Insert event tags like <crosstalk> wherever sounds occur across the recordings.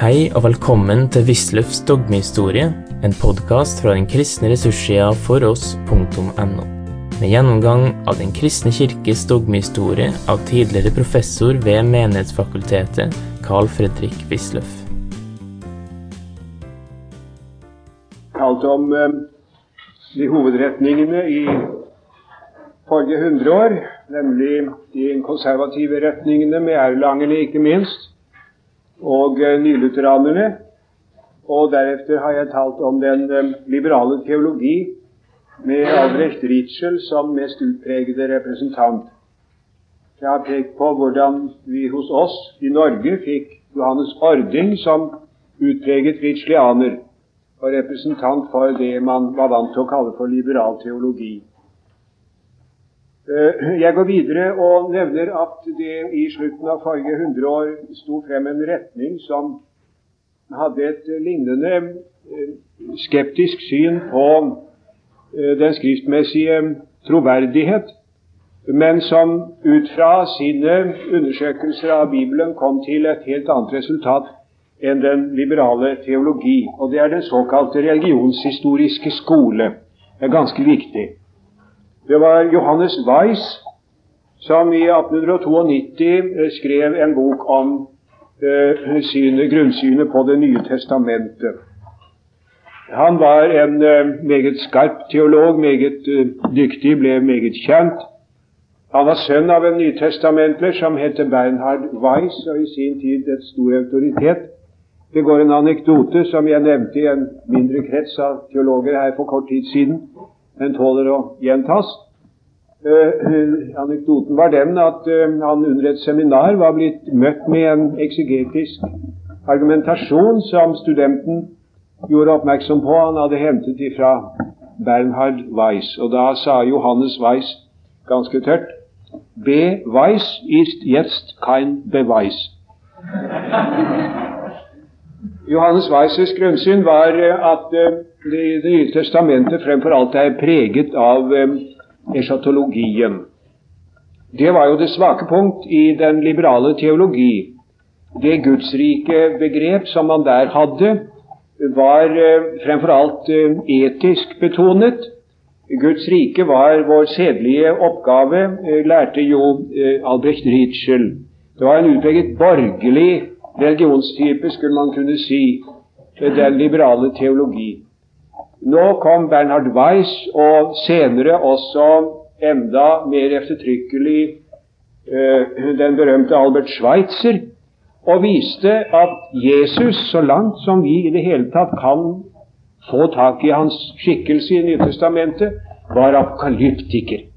Hei og velkommen til Wisløffs dogmehistorie, en podkast fra den kristne ressurssida foross.no. Med gjennomgang av Den kristne kirkes dogmehistorie av tidligere professor ved Menighetsfakultetet, Carl Fredrik Wisløff. Talt om eh, de hovedretningene i forrige hundreår, nemlig de konservative retningene med Erlangerne ikke minst, og eh, nylutheranerne. Og deretter har jeg talt om den eh, liberale teologi med Albrecht Ritschel som mest utpregede representant. Jeg har pekt på hvordan vi hos oss i Norge fikk Johannes Ording som utpreget ritschlianer og representant for det man var vant til å kalle for liberal teologi. Eh, jeg går videre og nevner at det i slutten av forrige hundreår sto frem en retning som hadde et lignende eh, skeptisk syn på eh, den skriftmessige troverdighet, men som ut fra sine undersøkelser av Bibelen kom til et helt annet resultat enn den liberale teologi. Og det er den såkalte religionshistoriske skole. Det er ganske viktig. Det var Johannes Weiss som i 1892 eh, skrev en bok om eh, syne, grunnsynet på Det nye testamentet. Han var en eh, meget skarp teolog, meget eh, dyktig, ble meget kjent. Han var sønn av en nytestamentler som het Bernhard Weiss, og i sin tid et stor autoritet. Det går en anekdote som jeg nevnte i en mindre krets av teologer her for kort tid siden den tåler å gjentas. Uh, anekdoten var den at uh, han under et seminar var blitt møtt med en eksegetisk argumentasjon som studenten gjorde oppmerksom på han hadde hentet ifra Bernhard Weiss. Og da sa Johannes Weiss ganske tørt Beweis ist jetzt kein Beweis. <laughs> Johannes Weissers grunnsyn var at det, det nye testamentet fremfor alt er preget av um, eschatologien. Det var jo det svake punkt i den liberale teologi. Det gudsrike begrep som man der hadde, var fremfor alt etisk betonet. Guds rike var vår sedlige oppgave, lærte jo Albrecht Ritschel. Det var en utpreget borgerlig religionstype, skulle man kunne si, den liberale teologi. Nå kom Bernhard Weiss, og senere også enda mer eftertrykkelig uh, den berømte Albert Schweitzer, og viste at Jesus, så langt som vi i det hele tatt kan få tak i hans skikkelse i Nytestamentet, var apokalyptiker.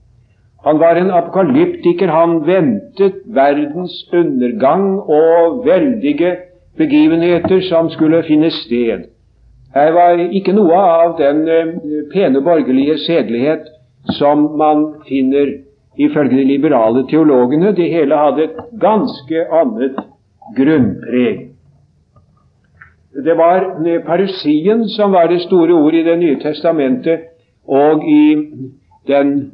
Han var en apokalyptiker. Han ventet verdens undergang og veldige begivenheter som skulle finne sted. Her var ikke noe av den eh, pene borgerlige sedelighet som man finner ifølge de liberale teologene. Det hele hadde et ganske annet grunnpreg. Det var parusien som var det store ordet i Det nye testamentet, og i den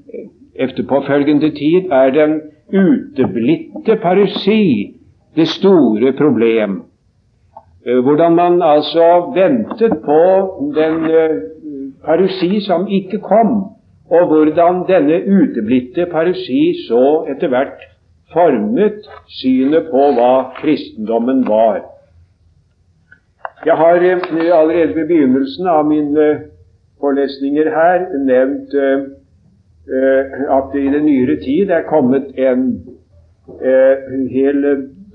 efterpåfølgende tid er den uteblitte parusi det store problem. Eh, hvordan man altså ventet på den eh, parusi som ikke kom, og hvordan denne uteblitte parusi så etter hvert formet synet på hva kristendommen var. Jeg har eh, allerede ved begynnelsen av mine forelesninger her nevnt at det i den nyere tid er kommet en hel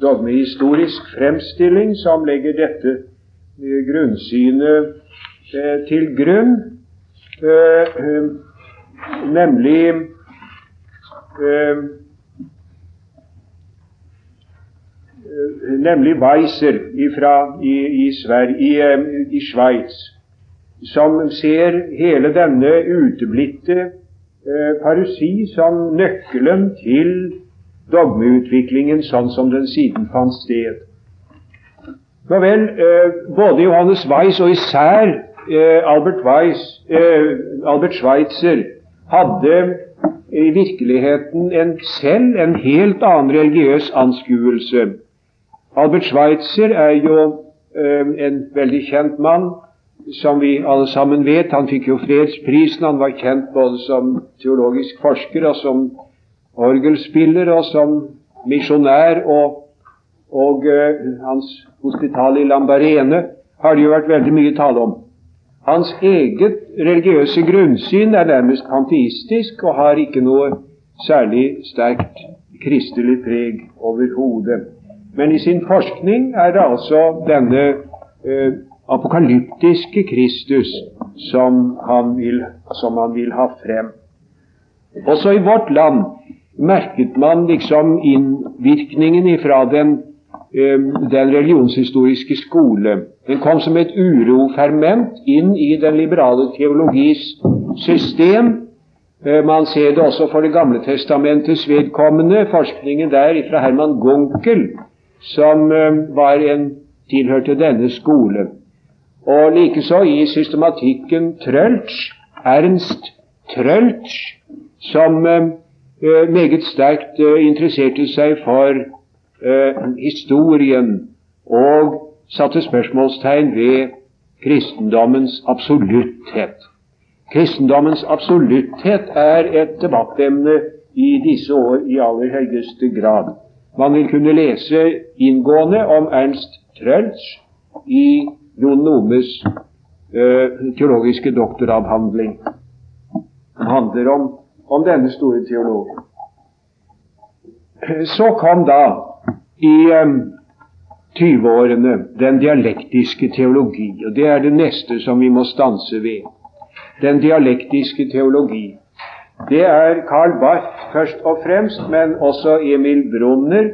dogmehistorisk fremstilling som legger dette eh, grunnsynet eh, til grunn, eh, nemlig nemlig Weiser ifra, i, i, i, i Sveits, som ser hele denne uteblitte eh, parusi som nøkkelen til dogmeutviklingen sånn som den siden fant sted. Nå vel, eh, både Johannes Weiss og især eh, Albert, Weiss, Albert Schweitzer hadde i virkeligheten en selv en helt annen religiøs anskuelse. Albert Schweitzer er jo en veldig kjent mann, som vi alle sammen vet. Han fikk jo fredsprisen. Han var kjent både som teologisk forsker og som orgelspiller og som misjonær. Og, og uh, hans hospital i Lambarene har det jo vært veldig mye tale om. Hans eget religiøse grunnsyn er nærmest panteistisk og har ikke noe særlig sterkt kristelig preg overhodet. Men i sin forskning er det altså denne eh, apokalyptiske Kristus som han, vil, som han vil ha frem. Også i vårt land merket man liksom innvirkningen ifra den, eh, den religionshistoriske skole. Den kom som et uroferment inn i den liberale teologis system. Eh, man ser det også for Det gamle testamentets vedkommende, forskningen der fra Herman Gunkel, som eh, var en, tilhørte denne skole. Og likeså i systematikken Trøltsch, Ernst Trøltsch, som eh, eh, meget sterkt interesserte seg for historien og satte spørsmålstegn ved kristendommens absolutthet. Kristendommens absolutthet er et debattemne i disse år i aller høyeste grad. Man vil kunne lese inngående om Ernst Trøltsch i Jon Nomes eh, teologiske doktoravhandling. Den handler om, om denne store teologen. Så kom da i eh, 20-årene den dialektiske teologi, og det er det neste som vi må stanse ved. Den dialektiske teologi. Det er Karl Barth først og fremst, men også Emil Brunner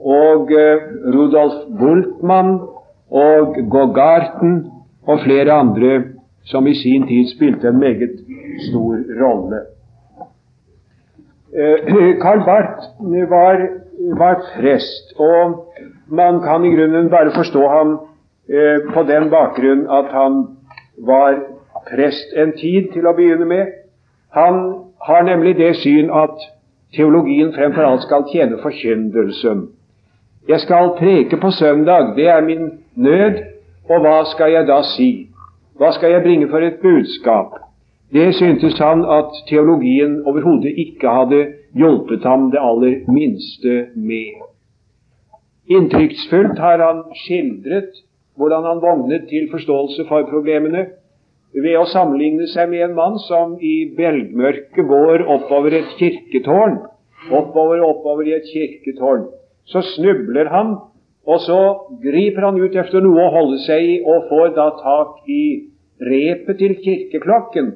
og eh, Rudolf Bultmann og Gogarten og flere andre som i sin tid spilte en meget stor rolle. Eh, <clears throat> Karl Barth var, var prest, og man kan i grunnen bare forstå ham eh, på den bakgrunn at han var prest en tid til å begynne med. Han har nemlig det syn at teologien fremfor alt skal tjene forkyndelsen. Jeg skal preke på søndag, det er min nød, og hva skal jeg da si? Hva skal jeg bringe for et budskap? Det syntes han at teologien overhodet ikke hadde hjulpet ham det aller minste med. Inntrykksfullt har han skildret hvordan han vognet til forståelse for problemene ved å sammenligne seg med en mann som i belgmørket går oppover et kirketårn. Oppover og oppover i et kirketårn. Så snubler han, og så griper han ut efter noe å holde seg i, og får da tak i repet til kirkeklokken.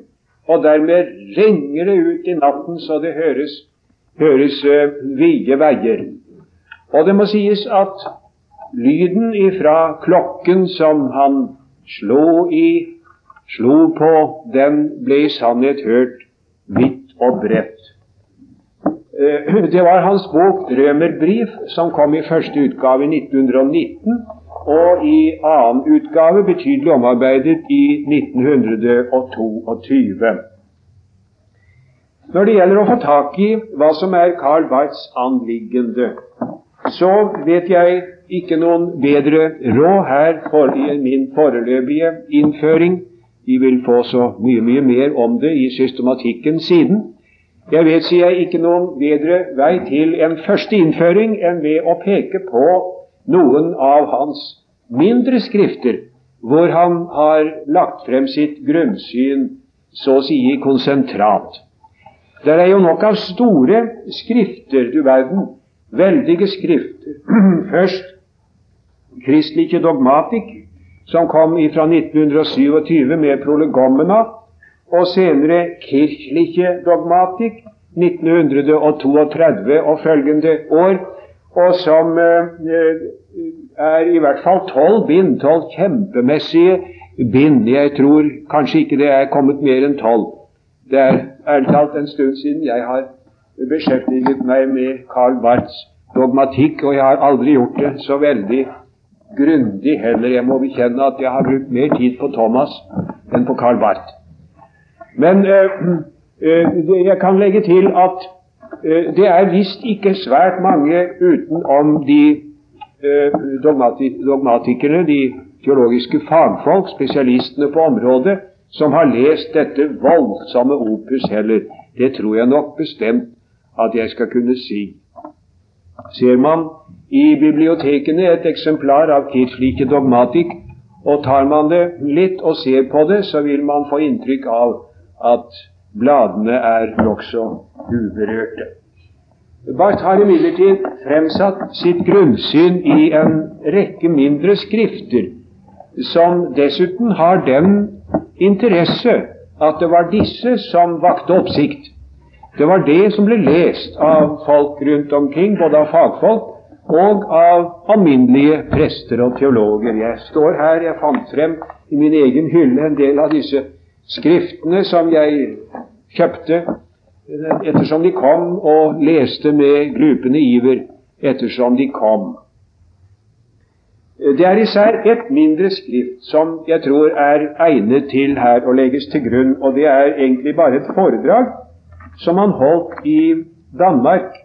Og dermed ringer det ut i natten så det høres, høres uh, vide veier. Og det må sies at lyden ifra klokken som han slo i slo på, den ble i sannhet hørt vidt og bredt. Eh, <clears throat> det var hans bok 'Drømerbrief' som kom i første utgave i 1919, og i annen utgave, betydelig omarbeidet, i 1922. Når det gjelder å få tak i hva som er Carl Barths anliggende, så vet jeg ikke noen bedre råd her for i min foreløpige innføring vi vil få så mye, mye mer om det i systematikken siden. Jeg vet, sier jeg, ikke noen bedre vei til en første innføring enn ved å peke på noen av hans mindre skrifter, hvor han har lagt frem sitt grunnsyn så å si konsentrat. Det er jo nok av store skrifter, du verden, veldige skrifter. <clears throat> Først Kristelige Dogmatik, som kom fra 1927 med prolegomena, og senere Kirchliche Dogmatik 1932 og følgende år, og som eh, er i hvert fall tolv bind, tolv kjempemessige bind. Jeg tror kanskje ikke det er kommet mer enn tolv. Det er ærlig talt en stund siden jeg har beskjeftiget meg med Karl Barths dogmatikk, og jeg har aldri gjort det så veldig grundig heller. Jeg må bekjenne at jeg har brukt mer tid på Thomas enn på Carl Barth. Men øh, øh, jeg kan legge til at øh, det er visst ikke svært mange utenom de dogmati dogmatikerne, de teologiske fagfolk, spesialistene på området, som har lest dette voldsomme opus heller. Det tror jeg nok bestemt at jeg skal kunne si. Ser man i bibliotekene et eksemplar av Kirchliche Dogmatik, og tar man det litt og ser på det, så vil man få inntrykk av at bladene er nokså uberørte. Barth har imidlertid fremsatt sitt grunnsyn i en rekke mindre skrifter, som dessuten har den interesse at det var disse som vakte oppsikt. Det var det som ble lest av folk rundt omkring, både av fagfolk og av alminnelige prester og teologer. Jeg står her, jeg fant frem i min egen hylle en del av disse skriftene som jeg kjøpte ettersom de kom, og leste med glupende iver ettersom de kom. Det er især ett mindre skrift som jeg tror er egnet til her å legges til grunn, og det er egentlig bare et foredrag som han holdt i Danmark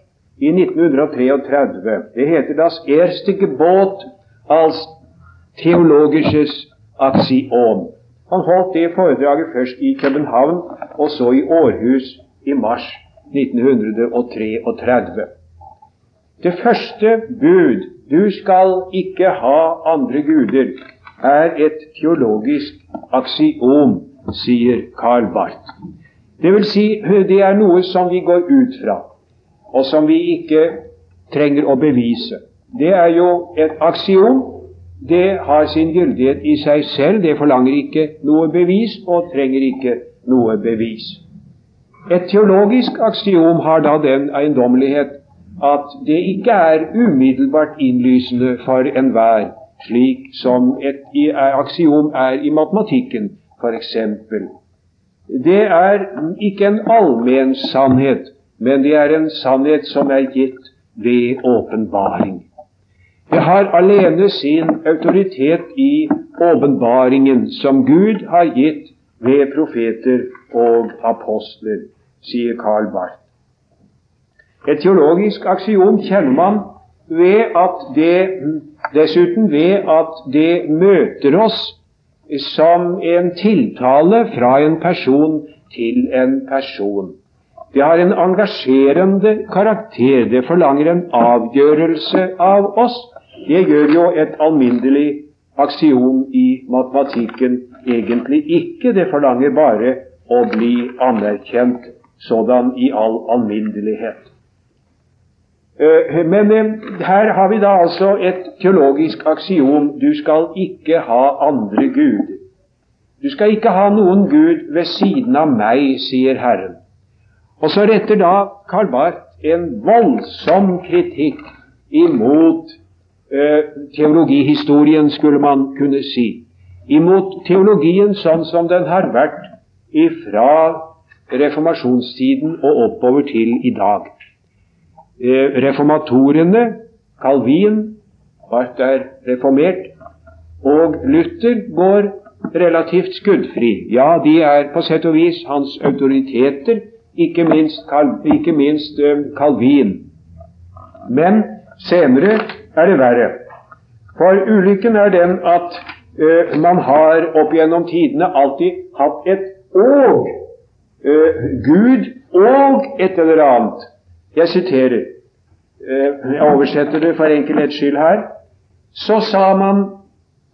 i 1933. Det heter Das erste Gebot als theologisches Axiom. Han holdt det foredraget først i København og så i Århus i mars 1933. Det første bud, du skal ikke ha andre guder, er et teologisk aksiom, sier Karl Barth. Det vil si, det er noe som vi går ut fra, og som vi ikke trenger å bevise. Det er jo et aksiom. Det har sin gyldighet i seg selv. Det forlanger ikke noe bevis og trenger ikke noe bevis. Et teologisk aksiom har da den eiendommelighet at det ikke er umiddelbart innlysende for enhver, slik som et aksiom er i matematikken, f.eks. Det er ikke en allmenn sannhet, men det er en sannhet som er gitt ved åpenbaring. Det har alene sin autoritet i åpenbaringen som Gud har gitt ved profeter og apostler sier Karl Barth. Et teologisk aksiom kjenner man ved at det, dessuten ved at det møter oss som en tiltale fra en person til en person. Det har en engasjerende karakter. Det forlanger en avgjørelse av oss. Det gjør jo et alminnelig aksiom i matematikken egentlig ikke. Det forlanger bare å bli anerkjent sådan i all alminnelighet. Eh, men eh, her har vi da altså et teologisk aksiom du skal ikke ha andre guder. Du skal ikke ha noen gud ved siden av meg, sier Herren. Og så retter da Karl Barth en voldsom kritikk imot eh, teologihistorien, skulle man kunne si. Imot teologien sånn som den har vært ifra reformasjonstiden og oppover til i dag. Eh, reformatorene, Calvin, Barth er reformert, og Luther går relativt skuddfri. Ja, de er på sett og vis hans autoriteter, ikke minst, ikke minst Calvin. Men senere er det verre. For ulykken er den at uh, man har opp gjennom tidene alltid hatt et og uh, Gud og et eller annet. Jeg siterer. Jeg oversetter det for enkelhets skyld her. Så sa man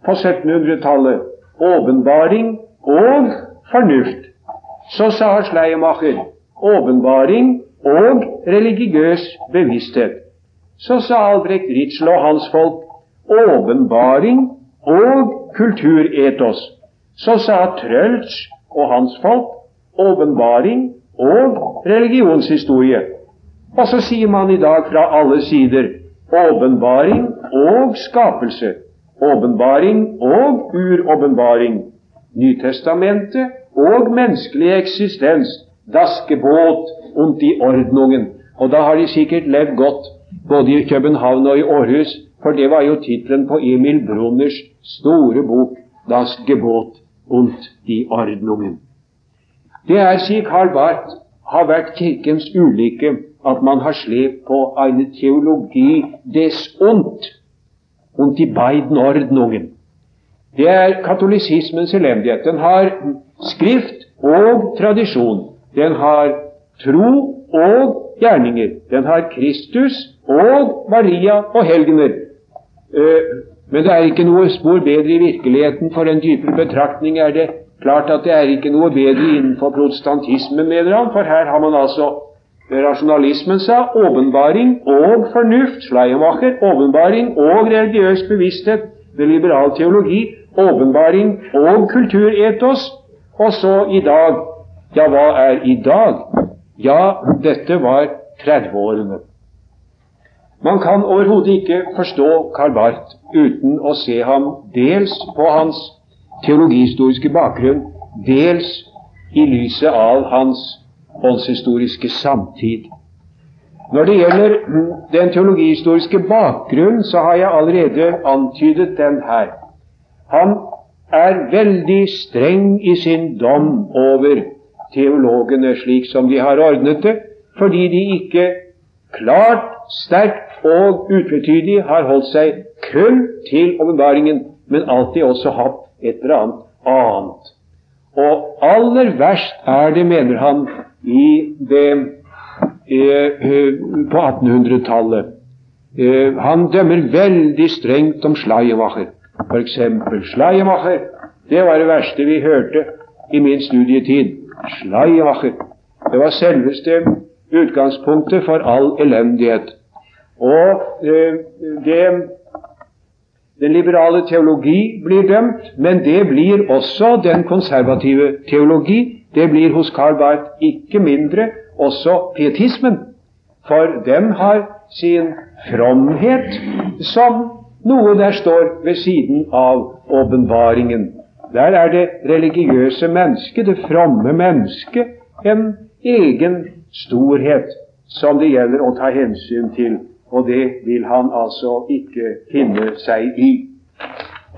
på 1700-tallet åpenbaring og fornuft. Så sa Schleiermacher åpenbaring og religiøs bevissthet. Så sa Albrecht Ritzel og hans folk åpenbaring og kulturetos. Så sa Trølsch og hans folk åpenbaring og religionshistorie. Og så sier man i dag fra alle sider åpenbaring og skapelse. Åpenbaring og uråpenbaring. Nytestamentet og menneskelig eksistens. Das und i Ordnungen. Og da har de sikkert levd godt, både i København og i Århus, for det var jo tittelen på Emil Brunners store bok Das Gebot und die Ordnungen. Det er, sier Karl Barth, har vært Kirkens ulykke at man har slept på en teologi des und und die beiden Ordnungen. Det er katolisismens elendighet. Den har skrift og tradisjon. Den har tro og gjerninger. Den har Kristus og Maria og helgener. Eh, men det er ikke noe spor bedre i virkeligheten. For en dypere betraktning er det klart at det er ikke noe bedre innenfor protestantismen, mener han. For her har man altså rasjonalismen sa åpenbaring og fornuft, Schleiermacher, åpenbaring og religiøs bevissthet ved liberal teologi, åpenbaring og kulturetos, og så i dag. Ja, hva er i dag? Ja, dette var 30-årene. Man kan overhodet ikke forstå Karl Barth uten å se ham dels på hans teologihistoriske bakgrunn, dels i lyset av hans åndshistoriske samtid. Når det gjelder den teologihistoriske bakgrunnen, så har jeg allerede antydet den her. Han er veldig streng i sin dom over teologene slik som de har ordnet det, fordi de ikke klart, sterkt og utvetydig har holdt seg kun til åpenbaringen, men alltid også hatt et eller annet annet. Og aller verst er det, mener han, i det eh, på 1800-tallet. Eh, han dømmer veldig strengt om Schleiermacher. For eksempel Schleiermacher, det var det verste vi hørte i min studietid. Schleiermacher. Det var selveste utgangspunktet for all elendighet. Og eh, det, den liberale teologi blir dømt, men det blir også den konservative teologi. Det blir hos Karl Barth ikke mindre også pietismen, for den har sin fromhet som noe der står ved siden av åpenbaringen. Der er det religiøse mennesket, det fromme mennesket, en egen storhet som det gjelder å ta hensyn til. Og det vil han altså ikke finne seg i.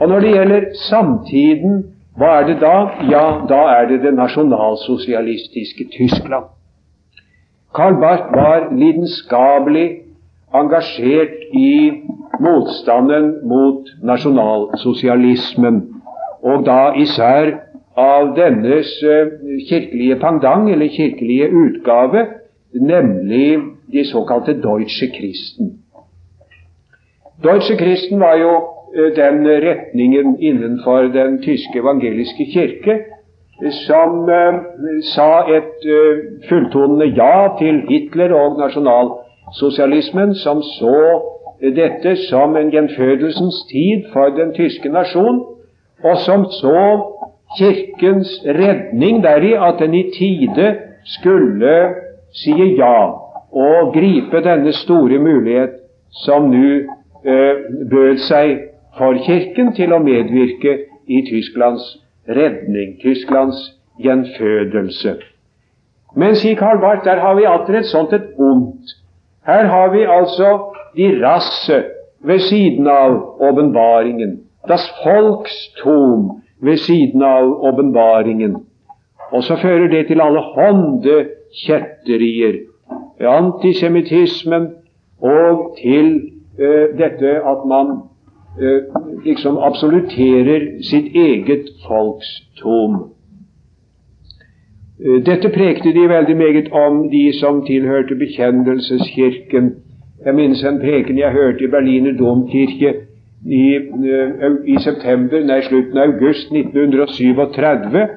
Og når det gjelder samtiden, hva er det da? Ja, da er det det nasjonalsosialistiske Tyskland. Karl Barth var lidenskapelig engasjert i motstanden mot nasjonalsosialismen, og da især av dennes eh, kirkelige pendant, eller kirkelige utgave, nemlig de såkalte Deutsche Christen. Deutsche Christen var jo eh, den retningen innenfor den tyske evangeliske kirke som eh, sa et fulltonende ja til Hitler og nasjonalsosialismen, som så dette som en gjenfødelsens tid for den tyske nasjon, og som så Kirkens redning deri at den i tide skulle si ja og gripe denne store mulighet som nå eh, bød seg for Kirken til å medvirke i Tysklands redning, Tysklands gjenfødelse. Men, sier Karl Barth, der har vi atter et sånt et ondt. Her har vi altså de rasse ved siden av åpenbaringen. Das Volkstum ved siden av åpenbaringen. Og så fører det til alle hånde kjetterier, antisemittismen, og til uh, dette at man uh, liksom absoluterer sitt eget folks tom. Uh, dette prekte de veldig meget om, de som tilhørte bekjennelseskirken. Jeg minnes en preken jeg hørte i Berliner domkirke i, eh, i september, nei, slutten av august 1937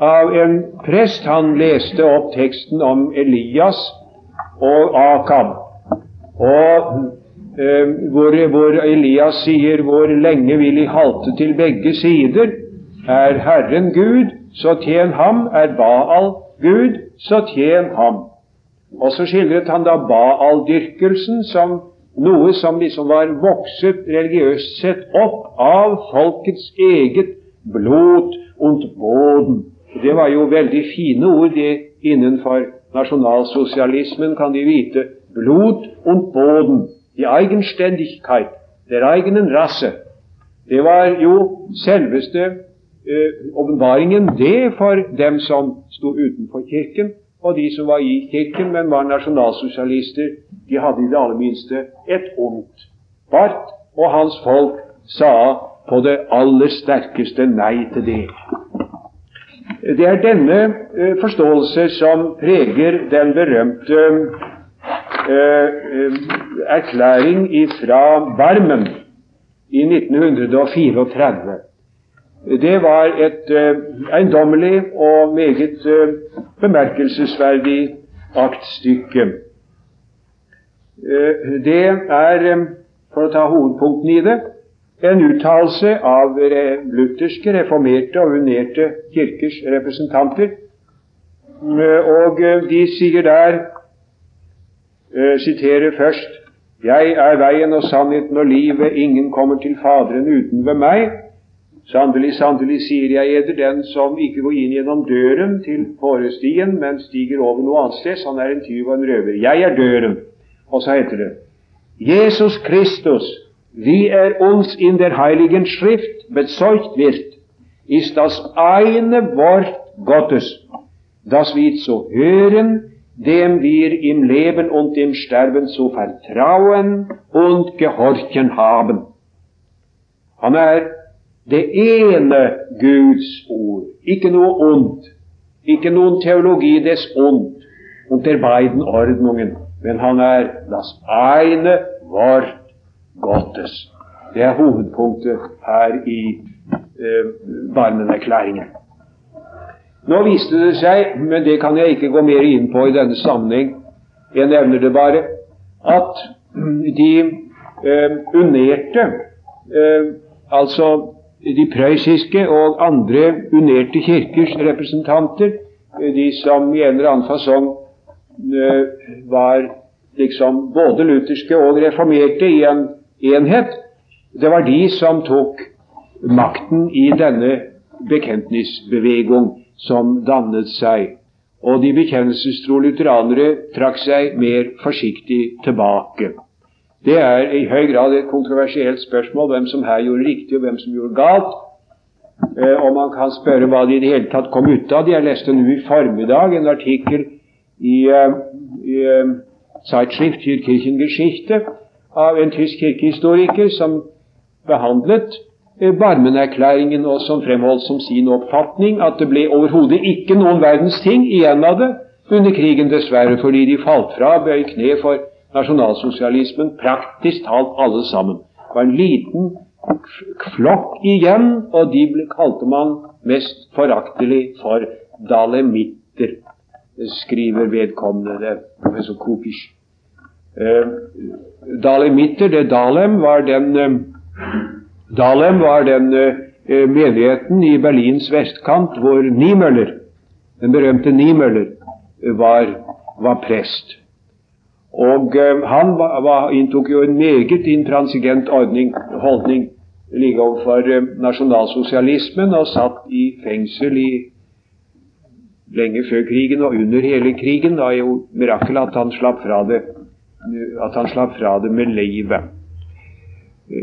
av en prest. Han leste opp teksten om Elias og Akab. Og eh, hvor, hvor, Elias sier 'Hvor lenge vil I halte til begge sider?' Er Herren Gud, så tjen ham. Er Baal Gud, så tjen ham. Og så skildret han da Baal-dyrkelsen som noe som liksom var vokset religiøst sett opp av folkets eget blod und boden. Det var jo veldig fine ord det innenfor nasjonalsosialismen, kan de vite. Blod und boden. Die Eigenständigkeit der eigenen Rasse. Det var jo selveste eh, åpenbaringen, det for dem som sto utenfor Kirken og de som var i kirken, men var nasjonalsosialister, de hadde i det aller minste et ondt. Barth og hans folk sa på det aller sterkeste nei til det. Det er denne eh, forståelse som preger den berømte eh, erklæring fra Barmen i 1934. Det var et eiendommelig og meget bemerkelsesverdig aktstykke. Det er, for å ta hovedpunktene i det, en uttalelse av lutherske, reformerte og unerte kirkers representanter. Og de sier der, siterer først Jeg er veien og sannheten og livet, ingen kommer til Faderen uten ved meg. Sannelig, sannelig sier jeg eder, den som ikke går inn gjennom døren til forestien, men stiger over noe annet sted, han er en tyv og en røver. Jeg er døren. Og så heter det Jesus Kristus, vi er uns in der heiligen Schrift bezeugt wird, ist das eine Wort Gottes, das wir zu hören, dem wir im Leben und im Sterben zu vertrauen und gehorchen haben. Han er det ene Guds ord. Ikke noe ondt. Ikke noen teologi des ondt unter ordningen. Men han er das eine Wort Gottes. Det er hovedpunktet her i eh, Barmenerklæringen. Nå viste det seg, men det kan jeg ikke gå mer inn på i denne sammenheng, jeg nevner det bare, at de eh, unerte, eh, altså de prøyssiske og andre unerte kirkers representanter, de som i en eller annen fasong eh, var liksom både lutherske og reformerte i en enhet, det var de som tok makten i denne bekjentnisbevegung som dannet seg. Og de bekjennelsestro lutheranere trakk seg mer forsiktig tilbake. Det er i høy grad et kontroversielt spørsmål hvem som her gjorde riktig, og hvem som gjorde galt. Eh, og man kan spørre hva de i det hele tatt kom ut av. Jeg leste nå i formiddag en artikkel i, uh, i uh, Zeitschrift für Kirchengeschichte av en tysk kirkehistoriker som behandlet Barmen-erklæringen, og som fremholdt som sin oppfatning at det ble overhodet ikke noen verdens ting igjen av det under krigen, dessverre, fordi de falt fra, bøy kne for nasjonalsosialismen, praktisk talt alle sammen. Det var en liten flokk igjen, og de ble, kalte man mest foraktelig for dalemitter, skriver vedkommende, det er professor Kopisch. Eh, dalemitter, det Dalem var den eh, Dalem var den eh, menigheten i Berlins vestkant hvor Niemöller, den berømte Niemöller, var, var prest. Og eh, han var, inntok jo en meget intransigent ordning, holdning like overfor eh, nasjonalsosialismen og satt i fengsel i lenge før krigen og under hele krigen. Da er jo mirakel at han slapp fra det, at han slapp fra det med livet.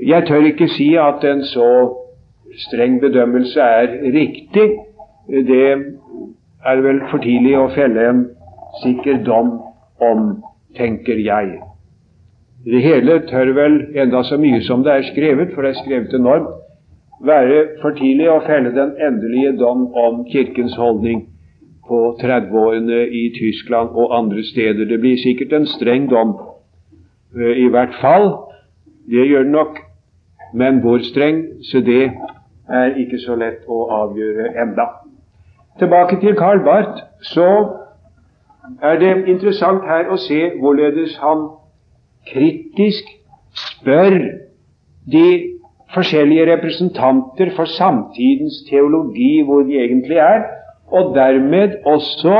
Jeg tør ikke si at en så streng bedømmelse er riktig. Det er vel for tidlig å felle en sikker dom om tenker jeg. Det hele tør vel, enda så mye som det er skrevet, for det er skrevet enormt, være for tidlig å felle den endelige dom om Kirkens holdning på 30-årene i Tyskland og andre steder. Det blir sikkert en streng dom, eh, i hvert fall. Det gjør det nok. Men hvor streng, så det er ikke så lett å avgjøre enda. Tilbake til Karl Barth. Så er det interessant her å se hvorledes han kritisk spør de forskjellige representanter for samtidens teologi hvor de egentlig er, og dermed også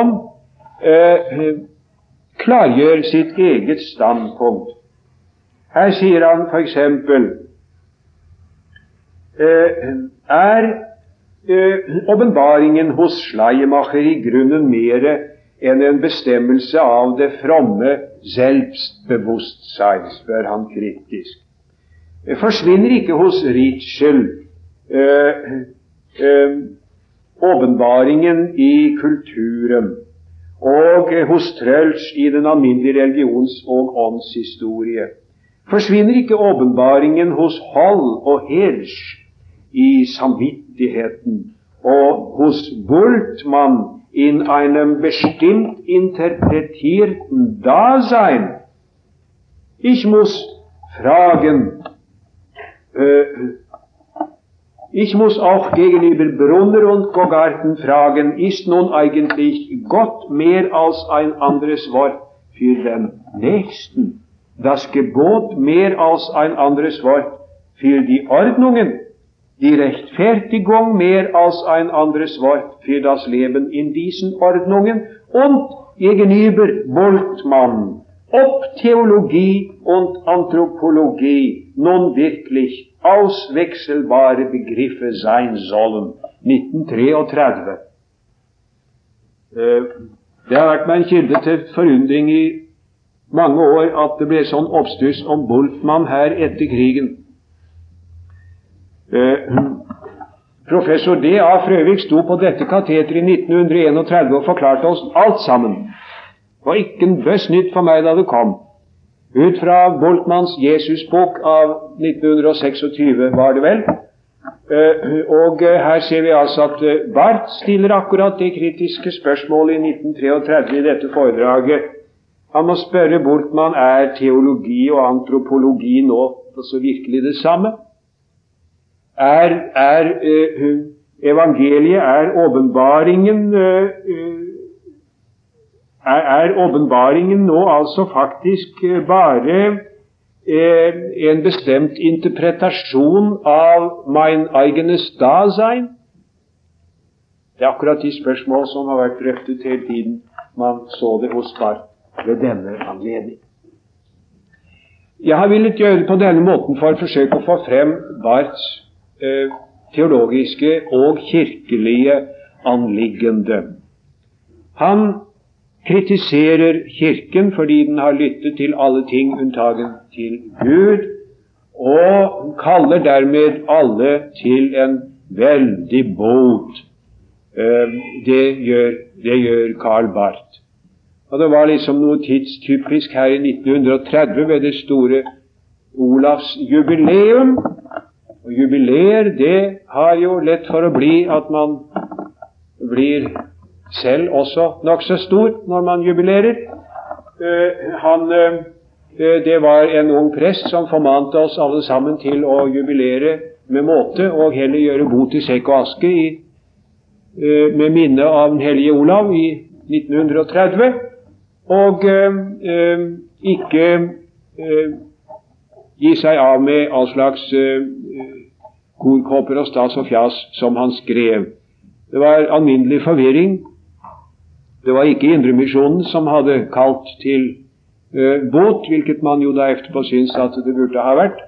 eh, klargjør sitt eget standpunkt. Her sier han f.eks.: eh, Er eh, åpenbaringen eh, hos Schleiermacher i grunnen mere enn en bestemmelse av det fromme selvbewusstsein, spør han kritisk. Forsvinner ikke hos Ritschel åpenbaringen øh, øh, i kulturen og hos Trølsch i den alminnelige religions- og åndshistorie. Forsvinner ikke åpenbaringen hos Hall og Hirsch i samvittigheten og hos Bultmann in einem bestimmt interpretierten Dasein. Ich muss fragen, äh, ich muss auch gegenüber Brunner und Gogarten fragen, ist nun eigentlich Gott mehr als ein anderes Wort für den Nächsten? Das Gebot mehr als ein anderes Wort für die Ordnungen? Die Rechtfertigung mehr als ein anderes Wort für das Leben in diesen Ordnungen und gegenüber Bultmann, ob Theologie und Anthropologie nun wirklich auswechselbare Begriffe sein sollen. 1933. Eh, det har vært meg en kilde til forundring i mange år at det ble sånn oppstuss om Bultmann her etter krigen. Eh, professor D.A. Frøvik sto på dette kateteret i 1931 og forklarte oss alt sammen. Det var ikke en bøss nytt for meg da det kom. Ut fra Boltmanns Jesusbok av 1926, var det vel. Eh, og eh, her ser vi altså at Barth stiller akkurat det kritiske spørsmålet i 1933 i dette foredraget. Han må spørre Boltmann er teologi og antropologi nå så virkelig det samme er, er uh, evangeliet er åpenbaringen uh, er, er åpenbaringen nå altså faktisk bare en bestemt interpretasjon av mein eigenes Dasein? Det er akkurat de spørsmål som har vært drøftet hele tiden man så det hos Barth ved denne anledning. Jeg har villet gjøre det på denne måten for å forsøke å få frem Barths Eh, teologiske og kirkelige anliggende. Han kritiserer Kirken fordi den har lyttet til alle ting unntagen til Gud, og kaller dermed alle til en veldig bot. Eh, det gjør, det gjør Karl Barth. Og Det var liksom noe tidstypisk her i 1930 ved det store Olavs jubileum og jubileer, det har jo lett for å bli at man blir selv også nokså stor når man jubilerer. Uh, han, uh, det var en ung prest som formante oss alle sammen til å jubilere med måte og heller gjøre bot i sekk og aske i, uh, med minne av den hellige Olav i 1930, og ikke gi seg av med all slags korkopper og stas og fjas som han skrev. Det var alminnelig forvirring. Det var ikke Indremisjonen som hadde kalt til uh, bot, hvilket man jo da etterpå syns at det burde ha vært.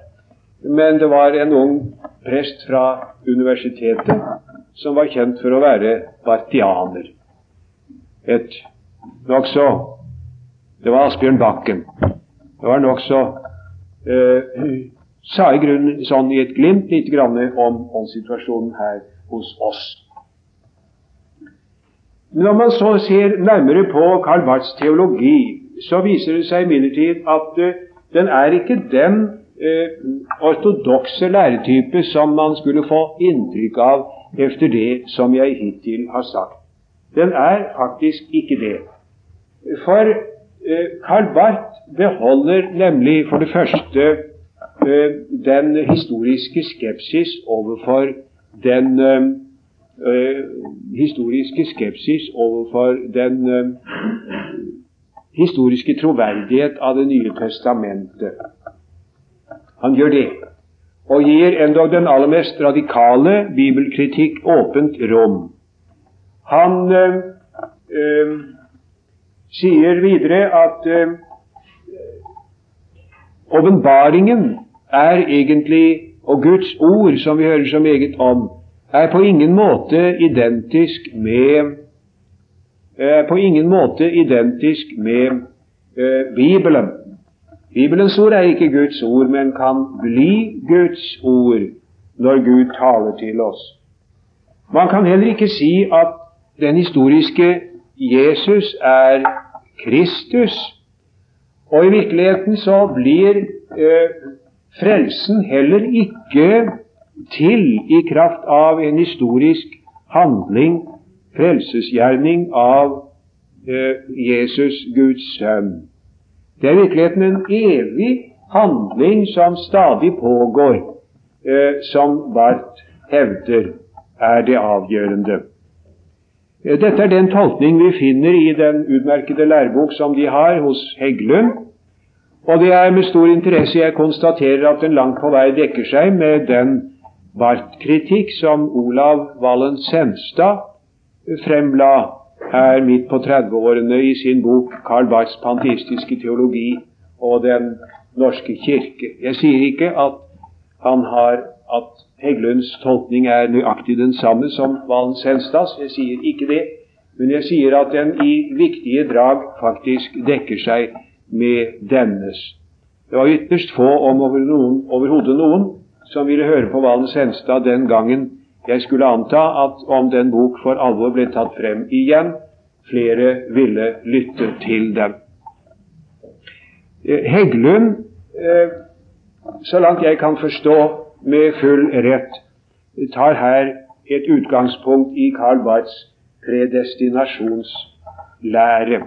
Men det var en ung prest fra universitetet som var kjent for å være bartianer. Et nokså Det var Asbjørn Bakken. Det var nokså uh, sa i grunnen sånn i et glimt litt grann om, situasjonen her hos oss. Når man så ser nærmere på Karl Barths teologi, så viser det seg imidlertid at uh, den er ikke den uh, ortodokse læretype som man skulle få inntrykk av efter det som jeg hittil har sagt. Den er faktisk ikke det. For Karl Barth beholder nemlig for det første Eh, den historiske skepsis overfor den uh, historiske skepsis overfor den historiske troverdighet av Det nye testamentet. Han gjør det, og gir endog den aller mest radikale bibelkritikk åpent rom. Han uh, sier videre at åpenbaringen er egentlig, og Guds ord, som vi hører så meget om, er på ingen måte identisk med er på ingen måte identisk med uh, Bibelen. Bibelens ord er ikke Guds ord, men kan bli Guds ord når Gud taler til oss. Man kan heller ikke si at den historiske Jesus er Kristus, og i virkeligheten så blir eh, frelsen heller ikke til i kraft av en historisk handling, frelsesgjerning av eh, Jesus, Guds sønn. Det er i virkeligheten en evig handling som stadig pågår, eh, som Barth hevder er det avgjørende. Dette er den tolkning vi finner i den utmerkede lærebok som de har hos Heggelund. Og det er med stor interesse jeg konstaterer at den langt på vei dekker seg med den Barth-kritikk som Olav Wallen Senstad fremla her midt på 30-årene i sin bok 'Karl Barths panteistiske teologi og Den norske kirke'. Jeg sier ikke at han har at Heggelunds tolkning er nøyaktig den samme som Valen Senstads. Jeg sier ikke det. Men jeg sier at den i viktige drag faktisk dekker seg med dennes. Det var ytterst få, om overhodet noen, som ville høre på Valen Senstad den gangen jeg skulle anta at om den bok for alvor ble tatt frem igjen, flere ville lytte til den. Eh, Heggelund, eh, så langt jeg kan forstå med full rett, tar her et utgangspunkt i Karl Barths predestinasjonslære.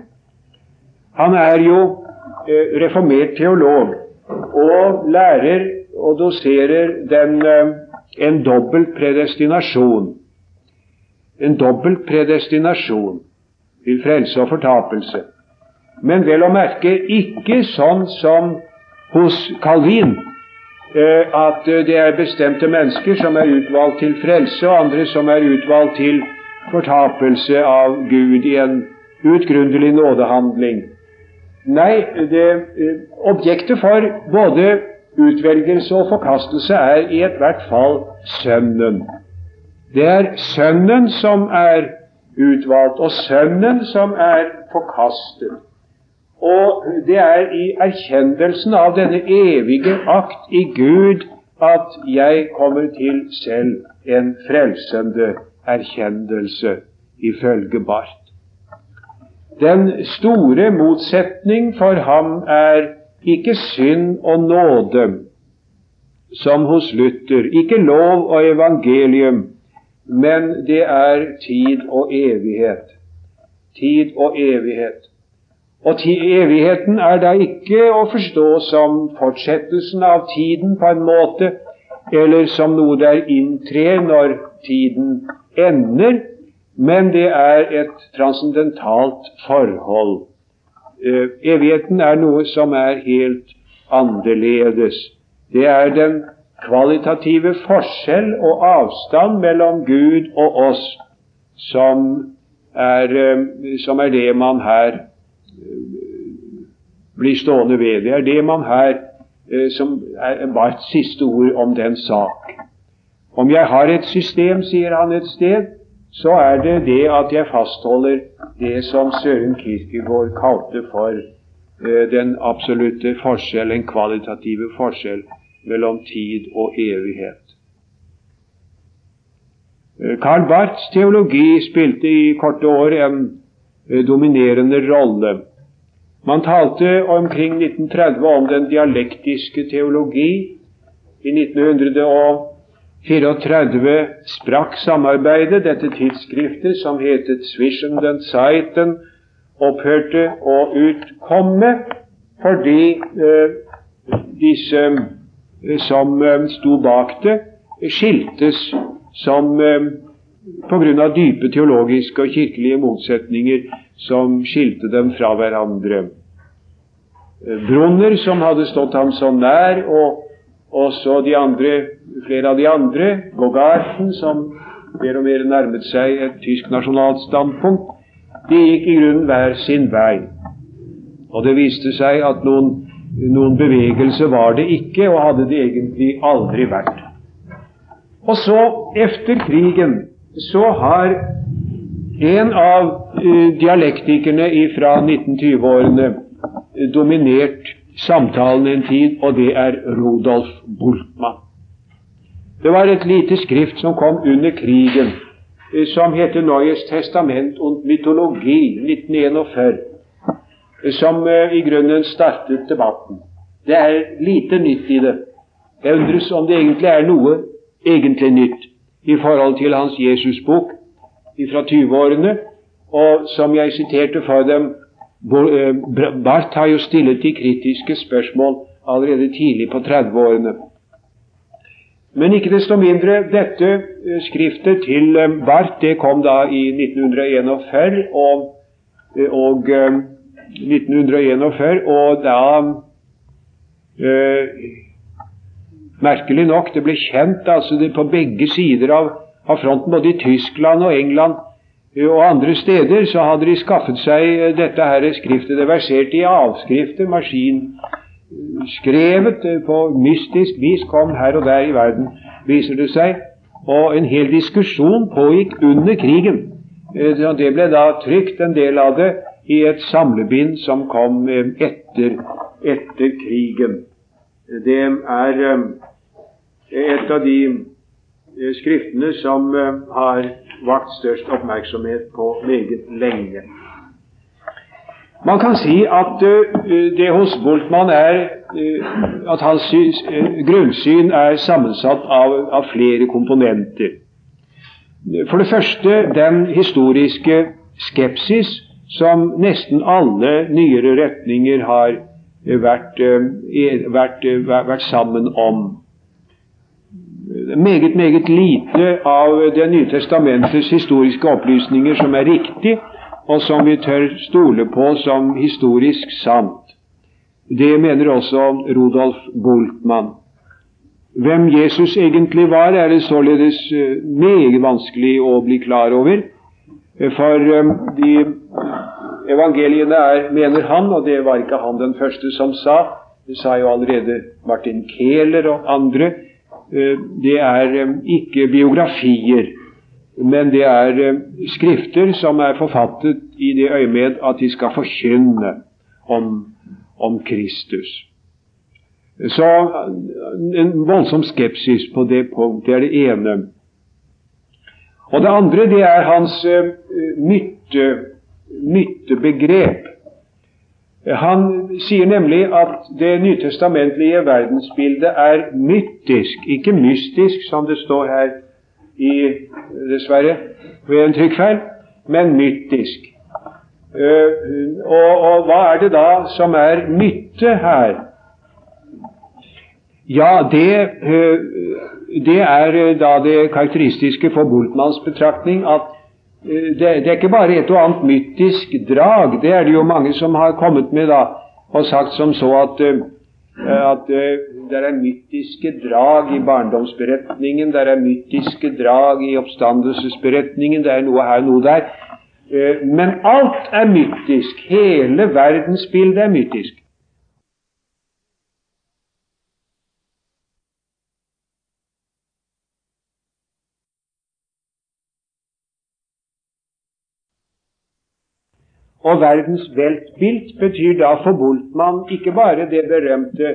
Han er jo eh, reformert teolog og lærer og doserer den en dobbel predestinasjon. En dobbel predestinasjon til frelse og fortapelse. Men vel å merke ikke sånn som hos Calvin, eh, at det er bestemte mennesker som er utvalgt til frelse, og andre som er utvalgt til fortapelse av Gud i en utgrunderlig nådehandling. Nei, det, eh, objektet for både utvelgelse og forkastelse er i ethvert fall Sønnen. Det er Sønnen som er utvalgt, og Sønnen som er forkastet. Og det er i erkjennelsen av denne evige akt i Gud at jeg kommer til selv en frelsende erkjennelse, ifølge Barth. Den store motsetning for ham er ikke synd og nåde, som hos Luther. Ikke lov og evangelium, men det er tid og evighet. Tid og evighet. Og evigheten er da ikke å forstå som fortsettelsen av tiden på en måte, eller som noe der inntrer når tiden ender, men det er et transcendentalt forhold. Uh, evigheten er noe som er helt annerledes. Det er den kvalitative forskjell og avstand mellom Gud og oss som er, uh, som er det man her blir stående ved. Det er det man her som er Barths siste ord om den sak. Om jeg har et system, sier han et sted, så er det det at jeg fastholder det som Søren Kierkegaard kalte for eh, den absolutte forskjell, en kvalitative forskjell mellom tid og evighet. Eh, Karl Barths teologi spilte i korte år en eh, dominerende rolle. Man talte omkring 1930 om den dialektiske teologi. I 1900 34 sprakk samarbeidet. Dette tidsskriftet, som hetet Zwischen den Zeiten, opphørte å utkomme fordi eh, disse eh, som eh, sto bak det, skiltes som eh, pga. dype teologiske og kirkelige motsetninger som skilte dem fra hverandre. Eh, Brunner, som hadde stått ham så nær, og også de andre, flere av de andre, Gogarten, som mer og mer nærmet seg et tysk nasjonalt standpunkt, de gikk i grunnen hver sin vei. Og det viste seg at noen, noen bevegelse var det ikke, og hadde det egentlig aldri vært. Og så, efter krigen, så har en av uh, dialektikerne fra 1920-årene dominert samtalen en tid, og det er Rodolf Bultmann. Det var et lite skrift som kom under krigen, eh, som heter Neues Testament und Mytologi 1941, eh, som eh, i grunnen startet debatten. Det er lite nytt i det. Jeg undres om det egentlig er noe egentlig nytt i forhold til hans Jesusbok fra 20-årene, og som jeg siterte for dem, Barth har jo stillet de kritiske spørsmål allerede tidlig på 30-årene. Men ikke desto mindre, dette eh, skriftet til eh, Barth det kom da i 1941, og, og 1941, og da eh, Merkelig nok, det ble kjent altså det på begge sider av, av fronten, både i Tyskland og England og andre steder, så hadde de skaffet seg dette her skriftet. Det verserte i avskrifter, maskinskrevet på mystisk vis, kom her og der i verden, viser det seg. Og en hel diskusjon pågikk under krigen. Det ble da trykt en del av det i et samlebind som kom etter, etter krigen. Det er et av de skriftene som har vakt størst oppmerksomhet på meget lenge. Man kan si at det hos Boltmann er at hans grunnsyn er sammensatt av, av flere komponenter. For det første den historiske skepsis som nesten alle nyere retninger har vært, vært, vært sammen om meget, meget lite av Det nye testamentets historiske opplysninger som er riktig, og som vi tør stole på som historisk sant. Det mener også Rudolf Bultmann. Hvem Jesus egentlig var, er det således eh, meget vanskelig å bli klar over. For eh, de evangeliene er, mener han, og det var ikke han den første som sa, det sa jo allerede Martin Kehler og andre, Eh, det er eh, ikke biografier, men det er eh, skrifter som er forfattet i det øyemed at de skal forkynne om, om Kristus. Så en voldsom skepsis på det punkt. Det er det ene. Og det andre det er hans mytte, myttebegrep. Han sier nemlig at det nytestamentlige verdensbildet er mytisk, ikke mystisk, som det står her i, dessverre ved en trykkfeil, men mytisk. Uh, og, og, hva er det da som er mytte her? Ja, det, uh, det er da det karakteristiske for Boltmanns betraktning at Eh, det, det, er ikke bare et og annet mytisk drag. Det er det jo mange som har kommet med da, og sagt som så at, eh, at eh, det er mytiske drag i barndomsberetningen, det er mytiske drag i oppstandelsesberetningen, det er noe her, og noe der. Men alt er mytisk. Hele verdensbildet er mytisk. Og verdens weltbild betyr da for Boltmann ikke bare det berømte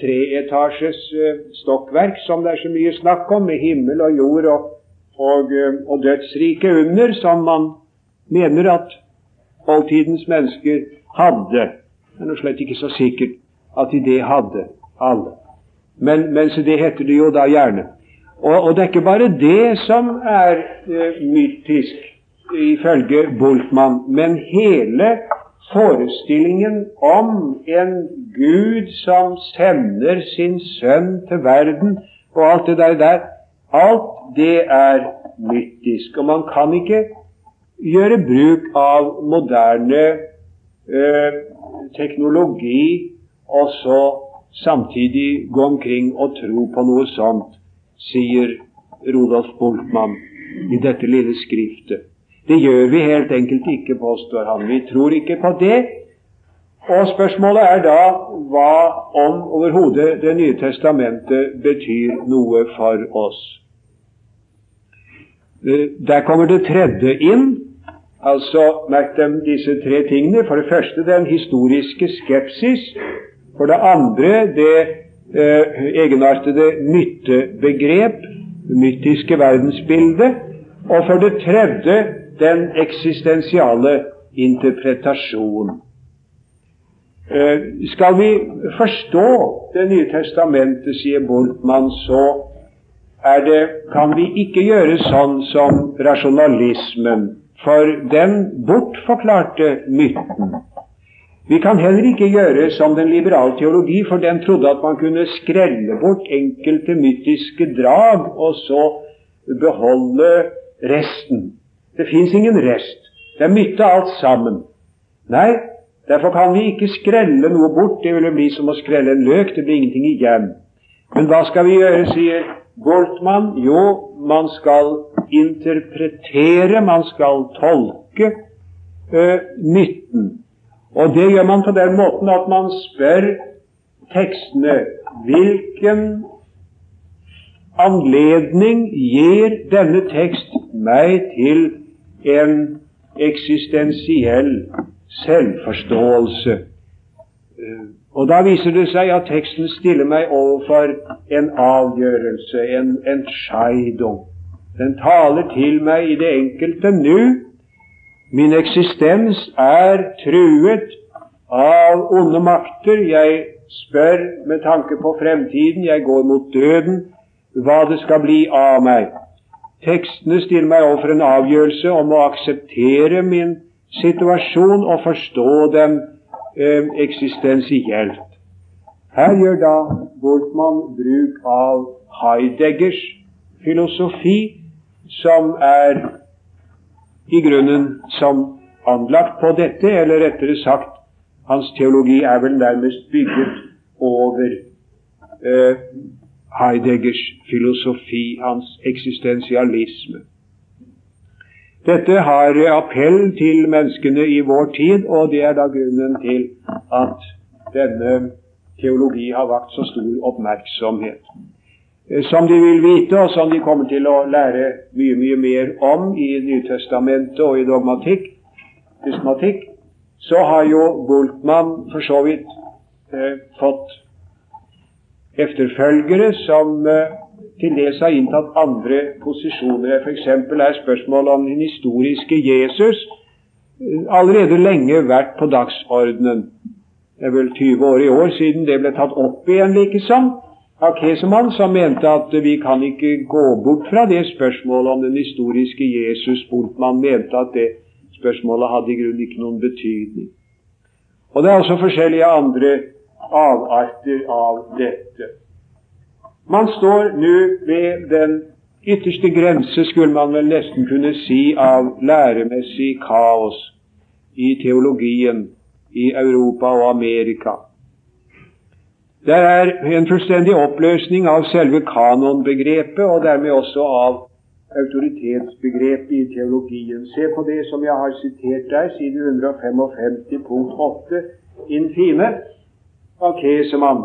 treetasjes uh, stokkverk som det er så mye snakk om, med himmel og jord og, og, uh, og dødsriket under, som man mener at oldtidens mennesker hadde. Det er nå slett ikke så sikkert at de det hadde, alle. Men, men så det heter det jo da gjerne. Og, og, det er ikke bare det som er uh, mytisk ifølge Boltmann, men hele forestillingen om en Gud som sender sin sønn til verden, og alt det der, der alt det er mytisk. Og man kan ikke gjøre bruk av moderne eh, teknologi og så samtidig gå omkring og tro på noe sånt, sier Rodolf Boltmann i dette lille skriftet. Det gjør vi helt enkelt ikke, påstår han. Vi tror ikke på det. Og spørsmålet er da hva om overhodet Det nye testamentet betyr noe for oss. Eh, der kommer det tredje inn. Altså, merk dem disse tre tingene. For det første den historiske skepsis. For det andre det eh, egenartede myttebegrep, det mytiske verdensbildet. Og for det tredje den eksistensiale interpretasjon. Eh, skal vi forstå Det nye testamentet, sier Boltmann, så er det, kan vi ikke gjøre sånn som rasjonalismen, for den bortforklarte myten. Vi kan heller ikke gjøre som den liberale teologi, for den trodde at man kunne skrelle bort enkelte mytiske drag og så beholde resten. Det fins ingen rest. Det er mytte alt sammen. Nei, derfor kan vi ikke skrelle noe bort. Det ville bli som å skrelle en løk. Det blir ingenting igjen. Men hva skal vi gjøre, sier Boltmann? Jo, man skal interpretere, man skal tolke uh, mytten. Og det gjør man på den måten at man spør tekstene hvilken anledning gir denne tekst meg til en eksistensiell selvforståelse. Og da viser det seg at teksten stiller meg overfor en avgjørelse, en entscheidung. Den taler til meg i det enkelte nu Min eksistens er truet av onde makter. Jeg spør med tanke på fremtiden. Jeg går mot døden. Hva det skal bli av meg. Tekstene stiller meg overfor en avgjørelse om å akseptere min situasjon og forstå dem eh, eksistensielt. Her gjør da Bortmann bruk av Heideggers filosofi, som er i grunnen som anlagt på dette, eller rettere sagt, hans teologi er vel nærmest bygget over eh, Heideggers filosofi, hans eksistensialisme. Dette har appell til menneskene i vår tid, og det er da grunnen til at denne teologi har vakt så stor oppmerksomhet. Som de vil vite, og som de kommer til å lære mye, mye mer om i Nytestamentet og i dogmatikk, systematikk, så har jo Bultmann for så vidt eh, fått efterfølgere som eh, til dels har inntatt andre posisjoner. F.eks. er spørsmålet om den historiske Jesus eh, allerede lenge vært på dagsordenen. Det er vel 20 år i år siden det ble tatt opp igjen, liksom av Kesemann, som mente at vi kan ikke gå bort fra det spørsmålet om den historiske Jesus. Boltmann mente at det spørsmålet hadde i grunnen ikke noen betydning. Og det er også forskjellige andre avarter av dette. Man står nå ved den ytterste grense, skulle man vel nesten kunne si, av læremessig kaos i teologien i Europa og Amerika. Det er en fullstendig oppløsning av selve kanonbegrepet, og dermed også av autoritetsbegrepet i teologien. Se på det som jeg har sitert der, side 155, punkt 8, infine, av Kesemann.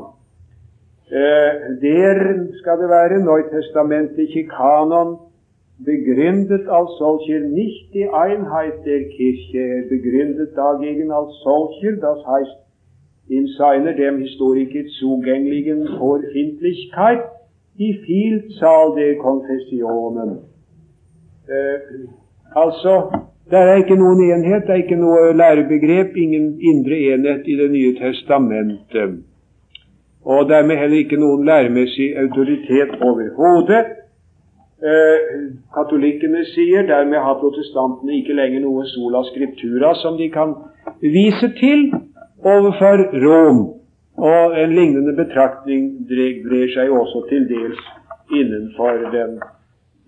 Eh, der skal det være Neutestamentliche Kanon begründet als solcher nicht die Einheit der Kirche, begründet dagegen als solcher, das heißt in seiner dem Historiker zugänglichen Vorfindlichkeit die Vielzahl der Konfessionen. Eh, altså, det er ikke noen enhet, det er ikke noe lærebegrep, ingen indre enhet i Det nye testamentet. Og dermed heller ikke noen læremessig autoritet overhodet. Eh, katolikkene sier dermed har protestantene ikke lenger noe sola scriptura som de kan vise til overfor Rom. Og en lignende betraktning brer seg også til dels innenfor den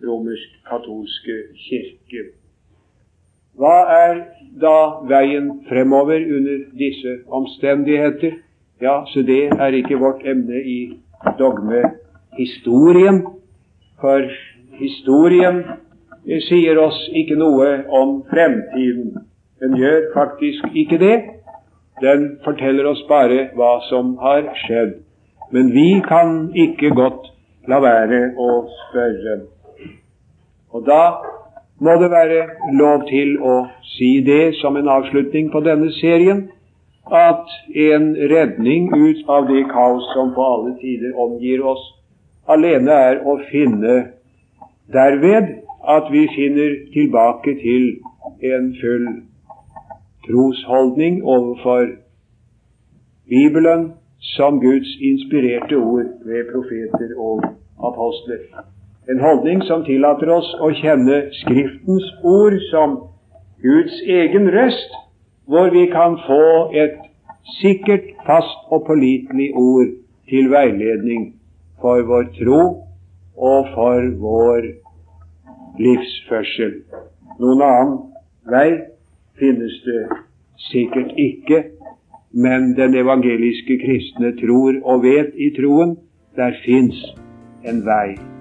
romersk-katolske kirke. Hva er da veien fremover under disse omstendigheter? Ja, så det er ikke vårt emne i dogmehistorien. For historien sier oss ikke noe om fremtiden. Den gjør faktisk ikke det. Den forteller oss bare hva som har skjedd. Men vi kan ikke godt la være å spørre. Og da må det være lov til å si det som en avslutning på denne serien, at en redning ut av det kaos som på alle tider omgir oss, alene er å finne derved at vi finner tilbake til en full trosholdning overfor Bibelen som Guds inspirerte ord ved profeter og apostler. En holdning som tillater oss å kjenne Skriftens ord som Guds egen røst, hvor vi kan få et sikkert, fast og pålitelig ord til veiledning for vår tro og for vår livsførsel. Noen annen vei finnes det sikkert ikke, men den evangeliske kristne tror og vet i troen der fins en vei.